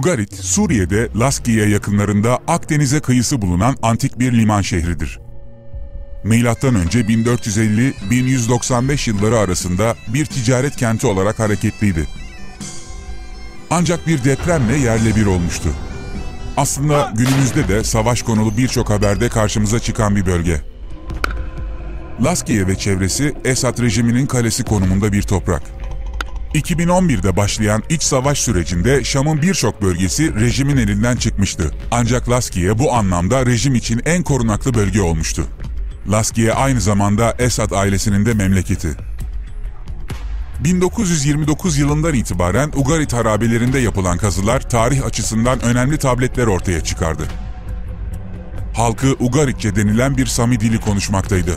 Ugarit, Suriye'de Laskiye yakınlarında Akdeniz'e kıyısı bulunan antik bir liman şehridir. Milattan önce 1450-1195 yılları arasında bir ticaret kenti olarak hareketliydi. Ancak bir depremle yerle bir olmuştu. Aslında günümüzde de savaş konulu birçok haberde karşımıza çıkan bir bölge. Laskiye ve çevresi Esad rejiminin kalesi konumunda bir toprak. 2011'de başlayan iç savaş sürecinde Şam'ın birçok bölgesi rejimin elinden çıkmıştı. Ancak Laskiye bu anlamda rejim için en korunaklı bölge olmuştu. Laskiye aynı zamanda Esad ailesinin de memleketi. 1929 yılından itibaren Ugarit harabelerinde yapılan kazılar tarih açısından önemli tabletler ortaya çıkardı. Halkı Ugaritçe denilen bir Sami dili konuşmaktaydı.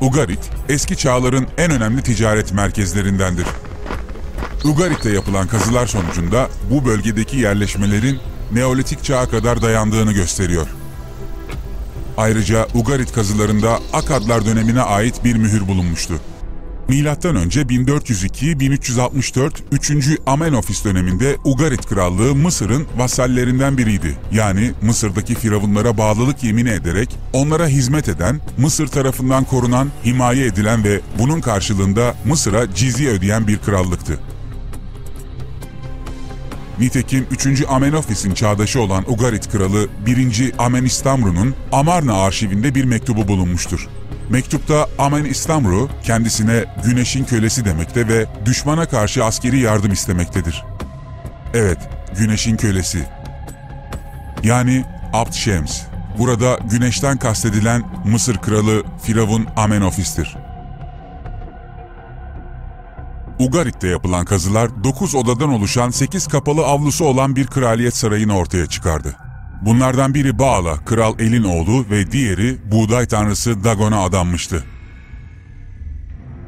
Ugarit, eski çağların en önemli ticaret merkezlerindendir. Ugarit'te yapılan kazılar sonucunda bu bölgedeki yerleşmelerin Neolitik çağa kadar dayandığını gösteriyor. Ayrıca Ugarit kazılarında Akadlar dönemine ait bir mühür bulunmuştu. Milattan önce 1402-1364 3. Amenofis döneminde Ugarit Krallığı Mısır'ın vasallerinden biriydi. Yani Mısır'daki firavunlara bağlılık yemini ederek onlara hizmet eden, Mısır tarafından korunan, himaye edilen ve bunun karşılığında Mısır'a cizye ödeyen bir krallıktı. Nitekim 3. Amenofis'in çağdaşı olan Ugarit kralı 1. Amenistamru'nun Amarna arşivinde bir mektubu bulunmuştur. Mektupta Amen İstamru kendisine güneşin kölesi demekte ve düşmana karşı askeri yardım istemektedir. Evet, güneşin kölesi. Yani Abd Şems. Burada güneşten kastedilen Mısır kralı Firavun Amenofis'tir. Ugarit'te yapılan kazılar 9 odadan oluşan 8 kapalı avlusu olan bir kraliyet sarayını ortaya çıkardı. Bunlardan biri Baala, Kral El'in oğlu ve diğeri buğday tanrısı Dagon'a adanmıştı.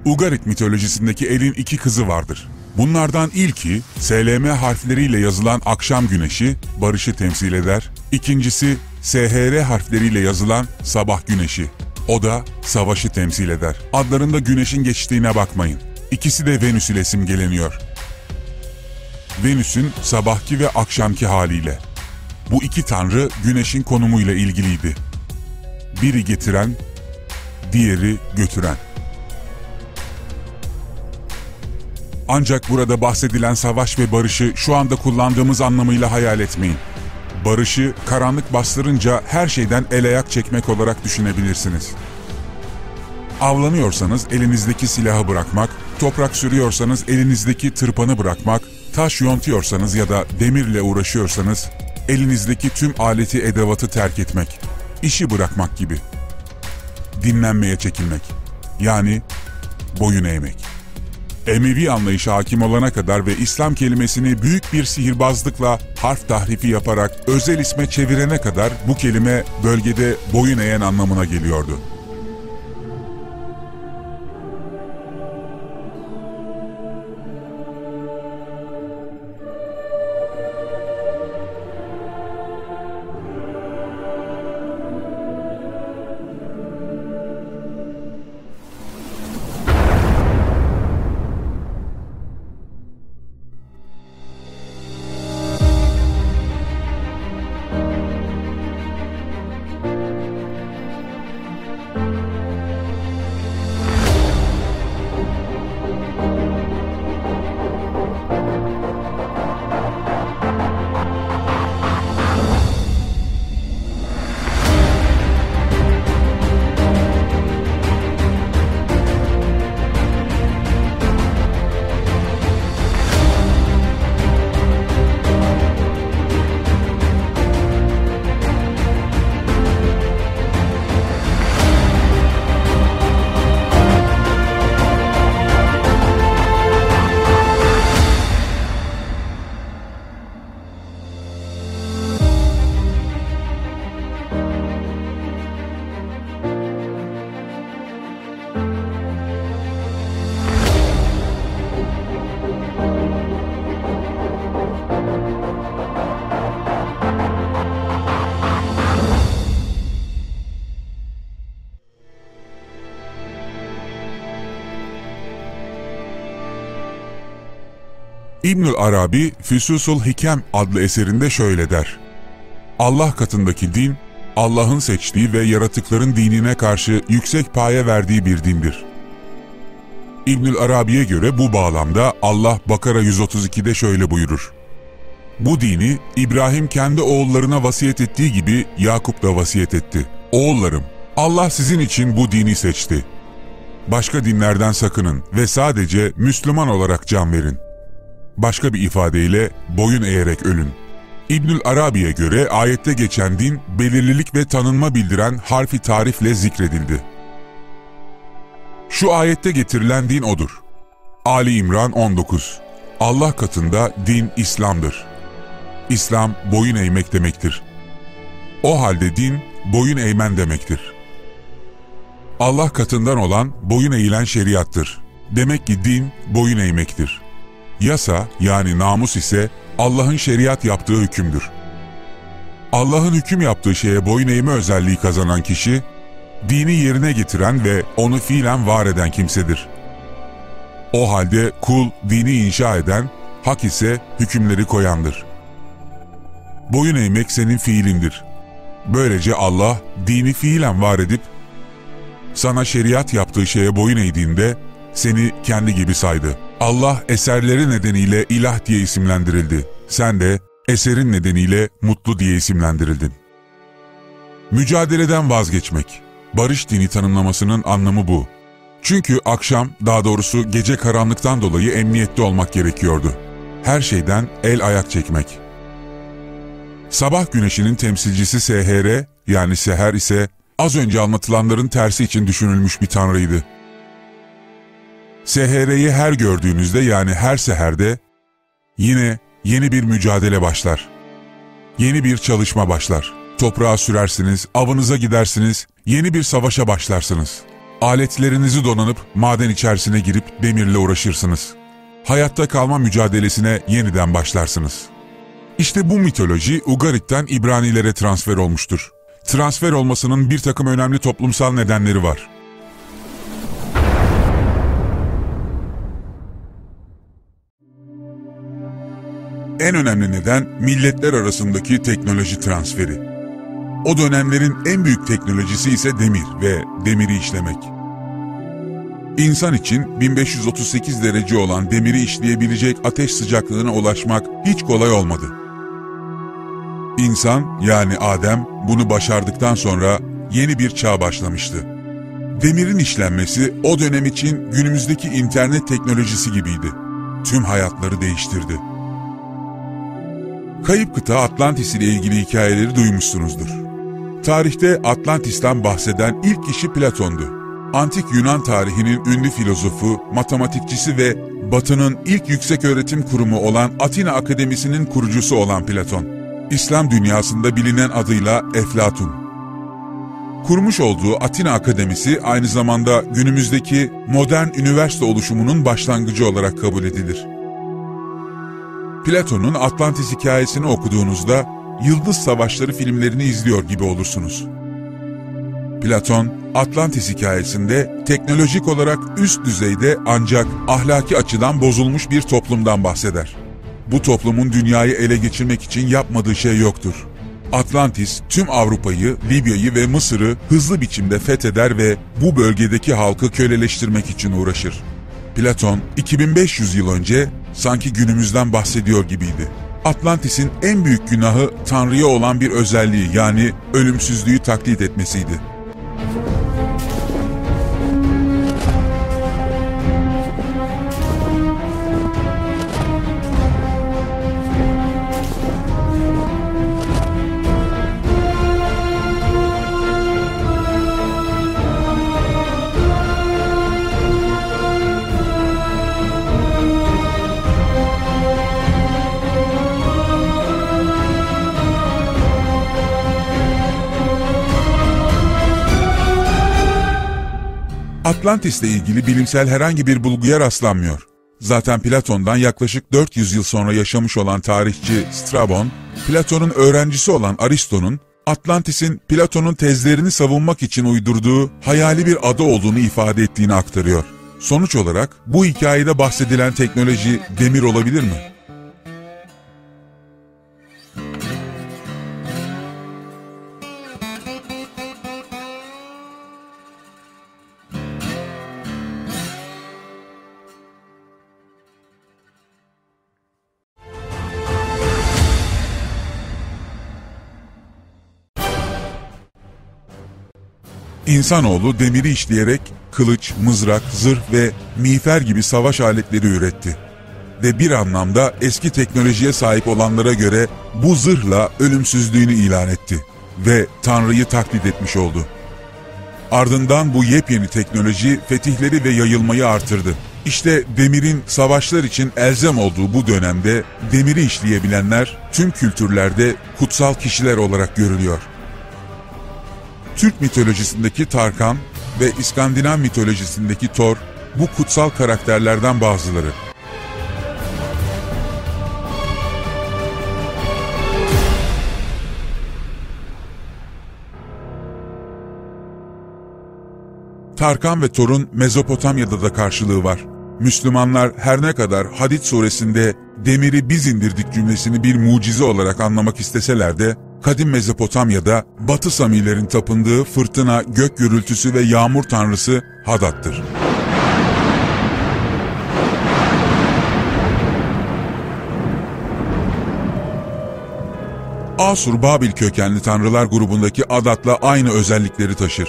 Ugarit mitolojisindeki El'in iki kızı vardır. Bunlardan ilki SLM harfleriyle yazılan akşam güneşi, barışı temsil eder. İkincisi SHR harfleriyle yazılan sabah güneşi. O da savaşı temsil eder. Adlarında güneşin geçtiğine bakmayın. İkisi de Venüs ile simgeleniyor. Venüs'ün sabahki ve akşamki haliyle. Bu iki tanrı güneşin konumuyla ilgiliydi. Biri getiren, diğeri götüren. Ancak burada bahsedilen savaş ve barışı şu anda kullandığımız anlamıyla hayal etmeyin. Barışı karanlık bastırınca her şeyden el ayak çekmek olarak düşünebilirsiniz. Avlanıyorsanız elinizdeki silahı bırakmak, toprak sürüyorsanız elinizdeki tırpanı bırakmak, taş yontuyorsanız ya da demirle uğraşıyorsanız elinizdeki tüm aleti edevatı terk etmek, işi bırakmak gibi. Dinlenmeye çekilmek. Yani boyun eğmek. Emevi anlayışı hakim olana kadar ve İslam kelimesini büyük bir sihirbazlıkla harf tahrifi yaparak özel isme çevirene kadar bu kelime bölgede boyun eğen anlamına geliyordu. İbnül Arabi Füsusul Hikem adlı eserinde şöyle der. Allah katındaki din, Allah'ın seçtiği ve yaratıkların dinine karşı yüksek paye verdiği bir dindir. İbnül Arabi'ye göre bu bağlamda Allah Bakara 132'de şöyle buyurur. Bu dini İbrahim kendi oğullarına vasiyet ettiği gibi Yakup da vasiyet etti. Oğullarım, Allah sizin için bu dini seçti. Başka dinlerden sakının ve sadece Müslüman olarak can verin. Başka bir ifadeyle boyun eğerek ölün. İbnül Arabi'ye göre ayette geçen din belirlilik ve tanınma bildiren harfi tarifle zikredildi. Şu ayette getirilen din odur. Ali İmran 19 Allah katında din İslam'dır. İslam boyun eğmek demektir. O halde din boyun eğmen demektir. Allah katından olan boyun eğilen şeriattır. Demek ki din boyun eğmektir. Yasa yani namus ise Allah'ın şeriat yaptığı hükümdür. Allah'ın hüküm yaptığı şeye boyun eğme özelliği kazanan kişi, dini yerine getiren ve onu fiilen var eden kimsedir. O halde kul dini inşa eden, hak ise hükümleri koyandır. Boyun eğmek senin fiilindir. Böylece Allah dini fiilen var edip, sana şeriat yaptığı şeye boyun eğdiğinde seni kendi gibi saydı. Allah eserleri nedeniyle ilah diye isimlendirildi. Sen de eserin nedeniyle mutlu diye isimlendirildin. Mücadeleden vazgeçmek. Barış dini tanımlamasının anlamı bu. Çünkü akşam, daha doğrusu gece karanlıktan dolayı emniyette olmak gerekiyordu. Her şeyden el ayak çekmek. Sabah güneşinin temsilcisi SHR yani Seher ise az önce anlatılanların tersi için düşünülmüş bir tanrıydı. SHR'yi her gördüğünüzde yani her seherde yine yeni bir mücadele başlar. Yeni bir çalışma başlar. Toprağa sürersiniz, avınıza gidersiniz, yeni bir savaşa başlarsınız. Aletlerinizi donanıp maden içerisine girip demirle uğraşırsınız. Hayatta kalma mücadelesine yeniden başlarsınız. İşte bu mitoloji Ugarit'ten İbranilere transfer olmuştur. Transfer olmasının bir takım önemli toplumsal nedenleri var. En önemli neden milletler arasındaki teknoloji transferi. O dönemlerin en büyük teknolojisi ise demir ve demiri işlemek. İnsan için 1538 derece olan demiri işleyebilecek ateş sıcaklığına ulaşmak hiç kolay olmadı. İnsan yani Adem bunu başardıktan sonra yeni bir çağ başlamıştı. Demirin işlenmesi o dönem için günümüzdeki internet teknolojisi gibiydi. Tüm hayatları değiştirdi. Kayıp kıta Atlantis ile ilgili hikayeleri duymuşsunuzdur. Tarihte Atlantis'ten bahseden ilk kişi Platon'du. Antik Yunan tarihinin ünlü filozofu, matematikçisi ve Batı'nın ilk yüksek öğretim kurumu olan Atina Akademisi'nin kurucusu olan Platon. İslam dünyasında bilinen adıyla Eflatun. Kurmuş olduğu Atina Akademisi aynı zamanda günümüzdeki modern üniversite oluşumunun başlangıcı olarak kabul edilir. Platon'un Atlantis hikayesini okuduğunuzda Yıldız Savaşları filmlerini izliyor gibi olursunuz. Platon, Atlantis hikayesinde teknolojik olarak üst düzeyde ancak ahlaki açıdan bozulmuş bir toplumdan bahseder. Bu toplumun dünyayı ele geçirmek için yapmadığı şey yoktur. Atlantis tüm Avrupa'yı, Libya'yı ve Mısır'ı hızlı biçimde fetheder ve bu bölgedeki halkı köleleştirmek için uğraşır. Platon 2500 yıl önce sanki günümüzden bahsediyor gibiydi. Atlantis'in en büyük günahı Tanrı'ya olan bir özelliği yani ölümsüzlüğü taklit etmesiydi. Atlantis'le ilgili bilimsel herhangi bir bulguya rastlanmıyor. Zaten Platon'dan yaklaşık 400 yıl sonra yaşamış olan tarihçi Strabon, Platon'un öğrencisi olan Aristo'nun Atlantis'in Platon'un tezlerini savunmak için uydurduğu hayali bir ada olduğunu ifade ettiğini aktarıyor. Sonuç olarak bu hikayede bahsedilen teknoloji demir olabilir mi? İnsanoğlu demiri işleyerek kılıç, mızrak, zırh ve miğfer gibi savaş aletleri üretti. Ve bir anlamda eski teknolojiye sahip olanlara göre bu zırhla ölümsüzlüğünü ilan etti ve Tanrı'yı taklit etmiş oldu. Ardından bu yepyeni teknoloji fetihleri ve yayılmayı artırdı. İşte demirin savaşlar için elzem olduğu bu dönemde demiri işleyebilenler tüm kültürlerde kutsal kişiler olarak görülüyor. Türk mitolojisindeki Tarkan ve İskandinav mitolojisindeki Thor bu kutsal karakterlerden bazıları. Tarkan ve Thor'un Mezopotamya'da da karşılığı var. Müslümanlar her ne kadar Hadid suresinde demiri biz indirdik cümlesini bir mucize olarak anlamak isteseler de kadim Mezopotamya'da Batı Samilerin tapındığı fırtına, gök gürültüsü ve yağmur tanrısı Hadat'tır. Asur-Babil kökenli tanrılar grubundaki Adat'la aynı özellikleri taşır.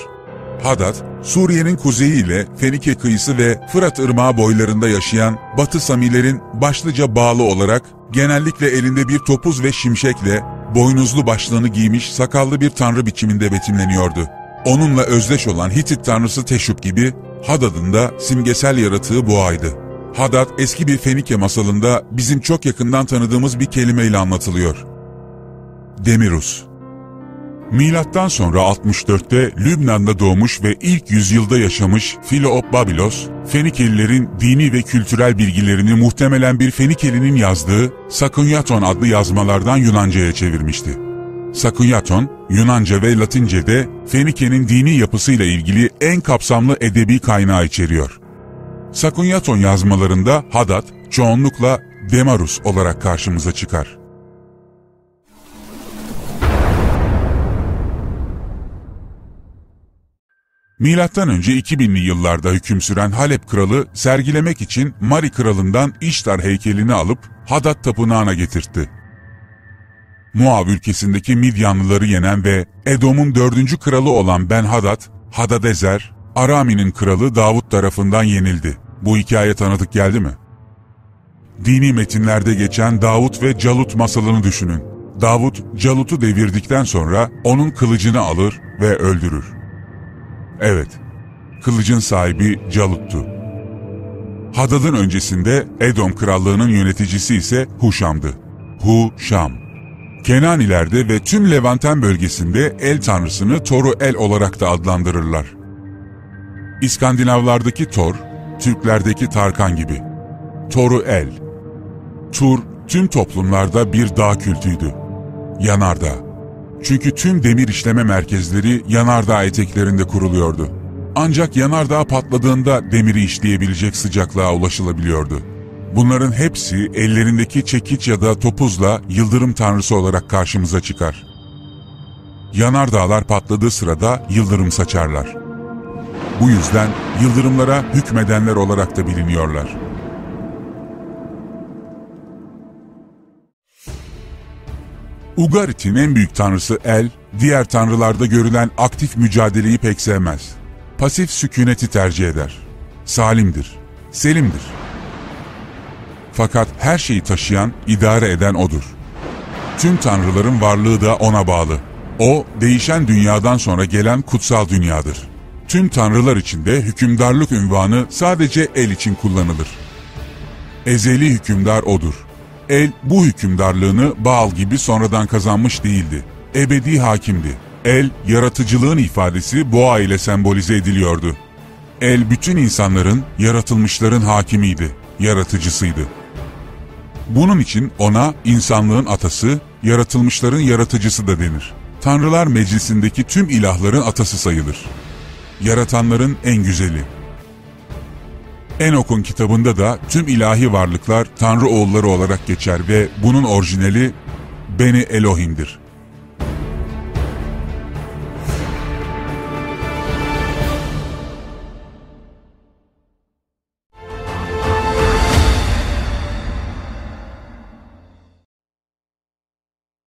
Hadad, Suriye'nin kuzeyi ile Fenike kıyısı ve Fırat Irmağı boylarında yaşayan Batı Samilerin başlıca bağlı olarak genellikle elinde bir topuz ve şimşekle boynuzlu başlığını giymiş sakallı bir tanrı biçiminde betimleniyordu. Onunla özdeş olan Hitit tanrısı Teşup gibi Hadad'ın da simgesel yaratığı boğaydı. Hadad eski bir Fenike masalında bizim çok yakından tanıdığımız bir kelimeyle anlatılıyor. Demirus Milattan sonra 64'te Lübnan'da doğmuş ve ilk yüzyılda yaşamış Filoop Babilos, Fenikelilerin dini ve kültürel bilgilerini muhtemelen bir Fenikelinin yazdığı Sakunyaton adlı yazmalardan Yunanca'ya çevirmişti. Sakunyaton, Yunanca ve Latince'de Fenike'nin dini yapısıyla ilgili en kapsamlı edebi kaynağı içeriyor. Sakunyaton yazmalarında Hadat çoğunlukla Demarus olarak karşımıza çıkar. Milattan önce 2000'li yıllarda hüküm süren Halep kralı sergilemek için Mari kralından İştar heykelini alıp Hadat tapınağına getirtti. Muav ülkesindeki Midyanlıları yenen ve Edom'un dördüncü kralı olan Ben Hadad, Hadadezer, Arami'nin kralı Davut tarafından yenildi. Bu hikaye tanıdık geldi mi? Dini metinlerde geçen Davut ve Calut masalını düşünün. Davut, Calut'u devirdikten sonra onun kılıcını alır ve öldürür. Evet, kılıcın sahibi Calut'tu. Hadad'ın öncesinde Edom krallığının yöneticisi ise Huşam'dı. Hu-Şam. Kenanilerde ve tüm Levanten bölgesinde el tanrısını Toru El olarak da adlandırırlar. İskandinavlardaki Thor, Türklerdeki Tarkan gibi. Toru El. Tur, tüm toplumlarda bir dağ kültüydü. Yanardağ. Çünkü tüm demir işleme merkezleri yanardağ eteklerinde kuruluyordu. Ancak yanardağ patladığında demiri işleyebilecek sıcaklığa ulaşılabiliyordu. Bunların hepsi ellerindeki çekiç ya da topuzla yıldırım tanrısı olarak karşımıza çıkar. Yanardağlar patladığı sırada yıldırım saçarlar. Bu yüzden yıldırımlara hükmedenler olarak da biliniyorlar. Ugarit'in en büyük tanrısı El, diğer tanrılarda görülen aktif mücadeleyi pek sevmez. Pasif sükuneti tercih eder. Salimdir, selimdir. Fakat her şeyi taşıyan, idare eden odur. Tüm tanrıların varlığı da ona bağlı. O, değişen dünyadan sonra gelen kutsal dünyadır. Tüm tanrılar içinde hükümdarlık ünvanı sadece El için kullanılır. Ezeli hükümdar odur. El bu hükümdarlığını Baal gibi sonradan kazanmış değildi. Ebedi hakimdi. El, yaratıcılığın ifadesi boğa ile sembolize ediliyordu. El bütün insanların, yaratılmışların hakimiydi, yaratıcısıydı. Bunun için ona insanlığın atası, yaratılmışların yaratıcısı da denir. Tanrılar meclisindeki tüm ilahların atası sayılır. Yaratanların en güzeli. Enok'un kitabında da tüm ilahi varlıklar Tanrı oğulları olarak geçer ve bunun orijinali Beni Elohim'dir.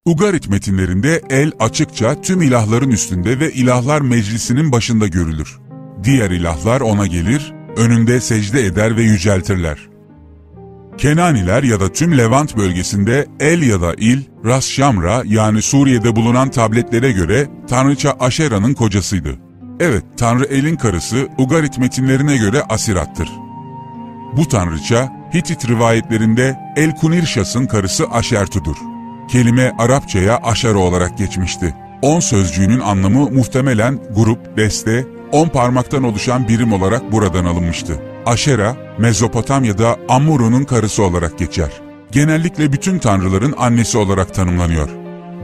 Ugarit metinlerinde el açıkça tüm ilahların üstünde ve ilahlar meclisinin başında görülür. Diğer ilahlar ona gelir, önünde secde eder ve yüceltirler. Kenaniler ya da tüm Levant bölgesinde El ya da İl, Ras Şamra yani Suriye'de bulunan tabletlere göre Tanrıça Aşera'nın kocasıydı. Evet, Tanrı El'in karısı Ugarit metinlerine göre Asirat'tır. Bu tanrıça Hitit rivayetlerinde El Kunirşas'ın karısı Aşertu'dur. Kelime Arapçaya Aşara olarak geçmişti. On sözcüğünün anlamı muhtemelen grup, deste, on parmaktan oluşan birim olarak buradan alınmıştı. Aşera, Mezopotamya'da Ammuru'nun karısı olarak geçer. Genellikle bütün tanrıların annesi olarak tanımlanıyor.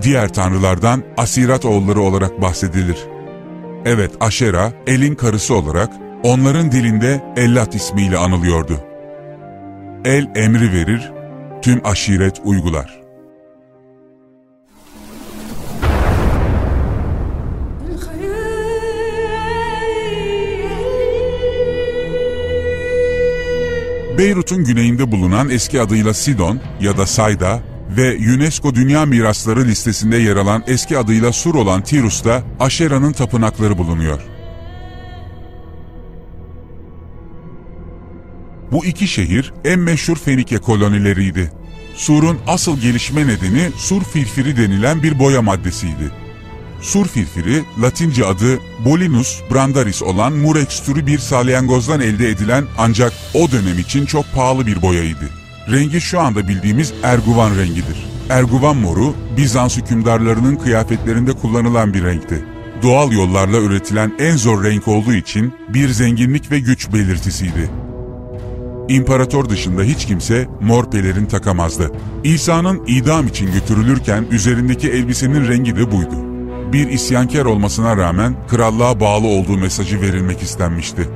Diğer tanrılardan Asirat oğulları olarak bahsedilir. Evet, Aşera, El'in karısı olarak onların dilinde Ellat ismiyle anılıyordu. El emri verir, tüm aşiret uygular. Beyrut'un güneyinde bulunan eski adıyla Sidon ya da Sayda ve UNESCO Dünya Mirasları listesinde yer alan eski adıyla Sur olan Tirus'ta Aşera'nın tapınakları bulunuyor. Bu iki şehir en meşhur Fenike kolonileriydi. Sur'un asıl gelişme nedeni sur filfiri denilen bir boya maddesiydi. Sur filfiri, Latince adı Bolinus brandaris olan murex türü bir salyangozdan elde edilen ancak o dönem için çok pahalı bir boyaydı. Rengi şu anda bildiğimiz erguvan rengidir. Erguvan moru, Bizans hükümdarlarının kıyafetlerinde kullanılan bir renkti. Doğal yollarla üretilen en zor renk olduğu için bir zenginlik ve güç belirtisiydi. İmparator dışında hiç kimse mor pelerin takamazdı. İsa'nın idam için götürülürken üzerindeki elbisenin rengi de buydu bir isyankar olmasına rağmen krallığa bağlı olduğu mesajı verilmek istenmişti.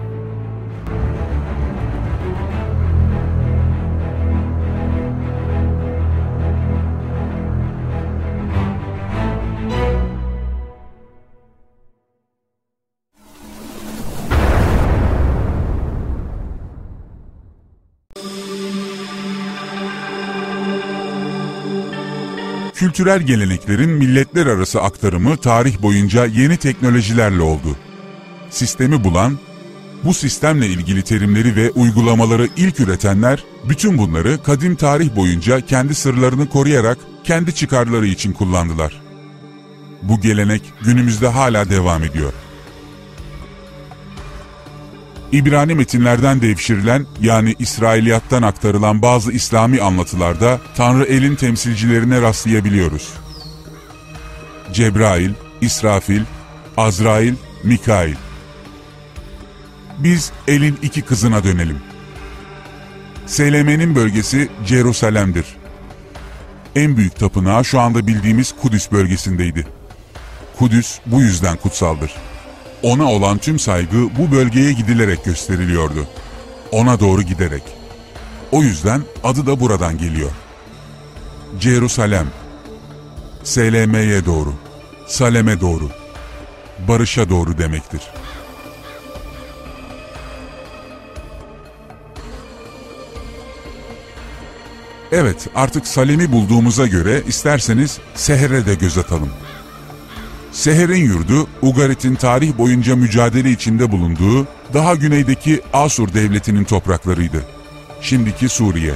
Kültürel geleneklerin milletler arası aktarımı tarih boyunca yeni teknolojilerle oldu. Sistemi bulan, bu sistemle ilgili terimleri ve uygulamaları ilk üretenler, bütün bunları kadim tarih boyunca kendi sırlarını koruyarak kendi çıkarları için kullandılar. Bu gelenek günümüzde hala devam ediyor. İbrani metinlerden devşirilen yani İsrailiyattan aktarılan bazı İslami anlatılarda Tanrı elin temsilcilerine rastlayabiliyoruz. Cebrail, İsrafil, Azrail, Mikail. Biz elin iki kızına dönelim. Seleme'nin bölgesi Cerusalem'dir. En büyük tapınağı şu anda bildiğimiz Kudüs bölgesindeydi. Kudüs bu yüzden kutsaldır. Ona olan tüm saygı bu bölgeye gidilerek gösteriliyordu. Ona doğru giderek. O yüzden adı da buradan geliyor. Jerusalem. SLM'ye doğru. Salem'e doğru. Barış'a doğru demektir. Evet, artık Salem'i bulduğumuza göre isterseniz Seher'e de göz atalım. Seher'in yurdu, Ugarit'in tarih boyunca mücadele içinde bulunduğu daha güneydeki Asur devletinin topraklarıydı. Şimdiki Suriye.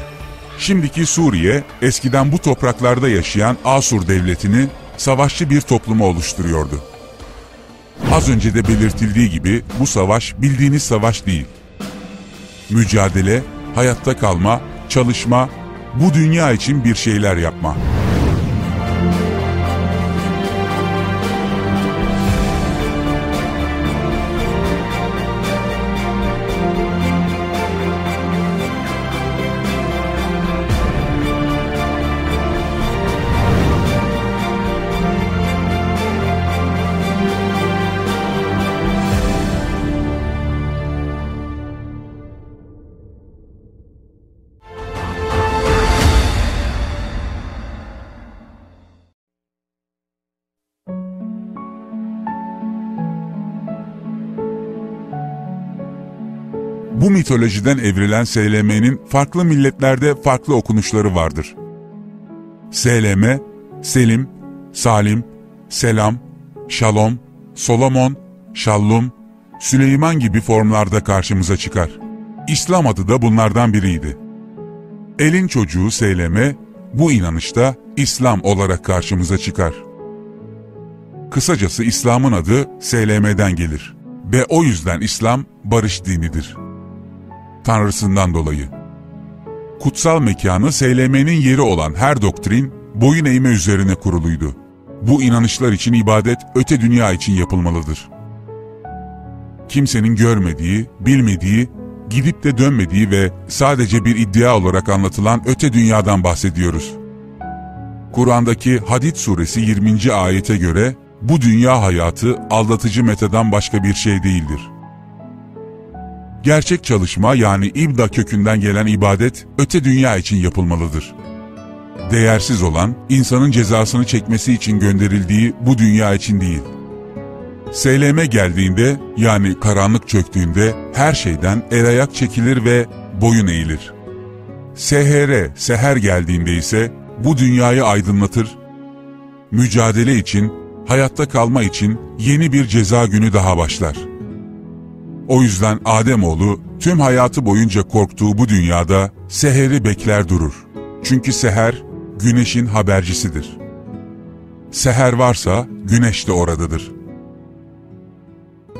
Şimdiki Suriye, eskiden bu topraklarda yaşayan Asur devletini savaşçı bir toplumu oluşturuyordu. Az önce de belirtildiği gibi bu savaş bildiğiniz savaş değil. Mücadele, hayatta kalma, çalışma, bu dünya için bir şeyler yapma. Bu mitolojiden evrilen SLM'nin farklı milletlerde farklı okunuşları vardır. SLM, Selim, Salim, Selam, Şalom, Solomon, Şallum, Süleyman gibi formlarda karşımıza çıkar. İslam adı da bunlardan biriydi. Elin çocuğu Seyleme bu inanışta İslam olarak karşımıza çıkar. Kısacası İslam'ın adı SLM'den gelir ve o yüzden İslam barış dinidir. Tanrısından dolayı. Kutsal mekanı SLM'nin yeri olan her doktrin boyun eğme üzerine kuruluydu. Bu inanışlar için ibadet öte dünya için yapılmalıdır. Kimsenin görmediği, bilmediği, gidip de dönmediği ve sadece bir iddia olarak anlatılan öte dünyadan bahsediyoruz. Kur'an'daki Hadid suresi 20. ayete göre bu dünya hayatı aldatıcı metadan başka bir şey değildir. Gerçek çalışma yani ibda kökünden gelen ibadet öte dünya için yapılmalıdır. Değersiz olan insanın cezasını çekmesi için gönderildiği bu dünya için değil. SLM geldiğinde yani karanlık çöktüğünde her şeyden el ayak çekilir ve boyun eğilir. SHR, seher geldiğinde ise bu dünyayı aydınlatır, mücadele için, hayatta kalma için yeni bir ceza günü daha başlar. O yüzden Ademoğlu tüm hayatı boyunca korktuğu bu dünyada seheri bekler durur. Çünkü seher güneşin habercisidir. Seher varsa güneş de oradadır.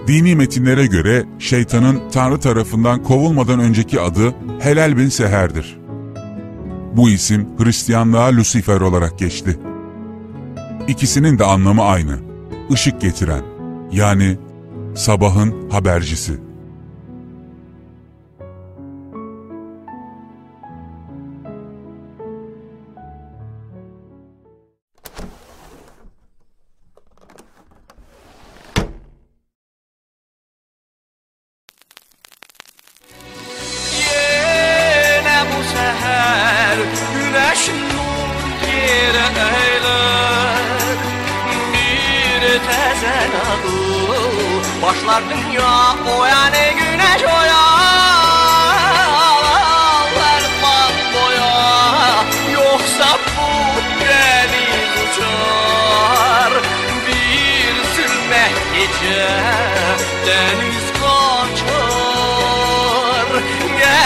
Dini metinlere göre şeytanın Tanrı tarafından kovulmadan önceki adı Helal bin Seher'dir. Bu isim Hristiyanlığa Lucifer olarak geçti. İkisinin de anlamı aynı. Işık getiren, yani sabahın habercisi.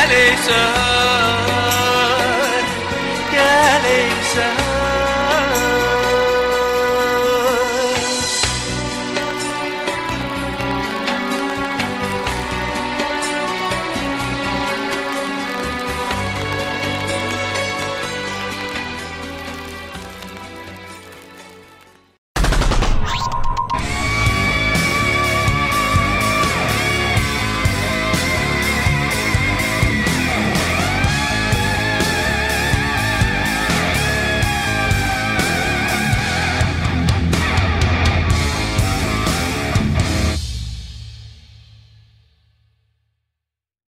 Elisa.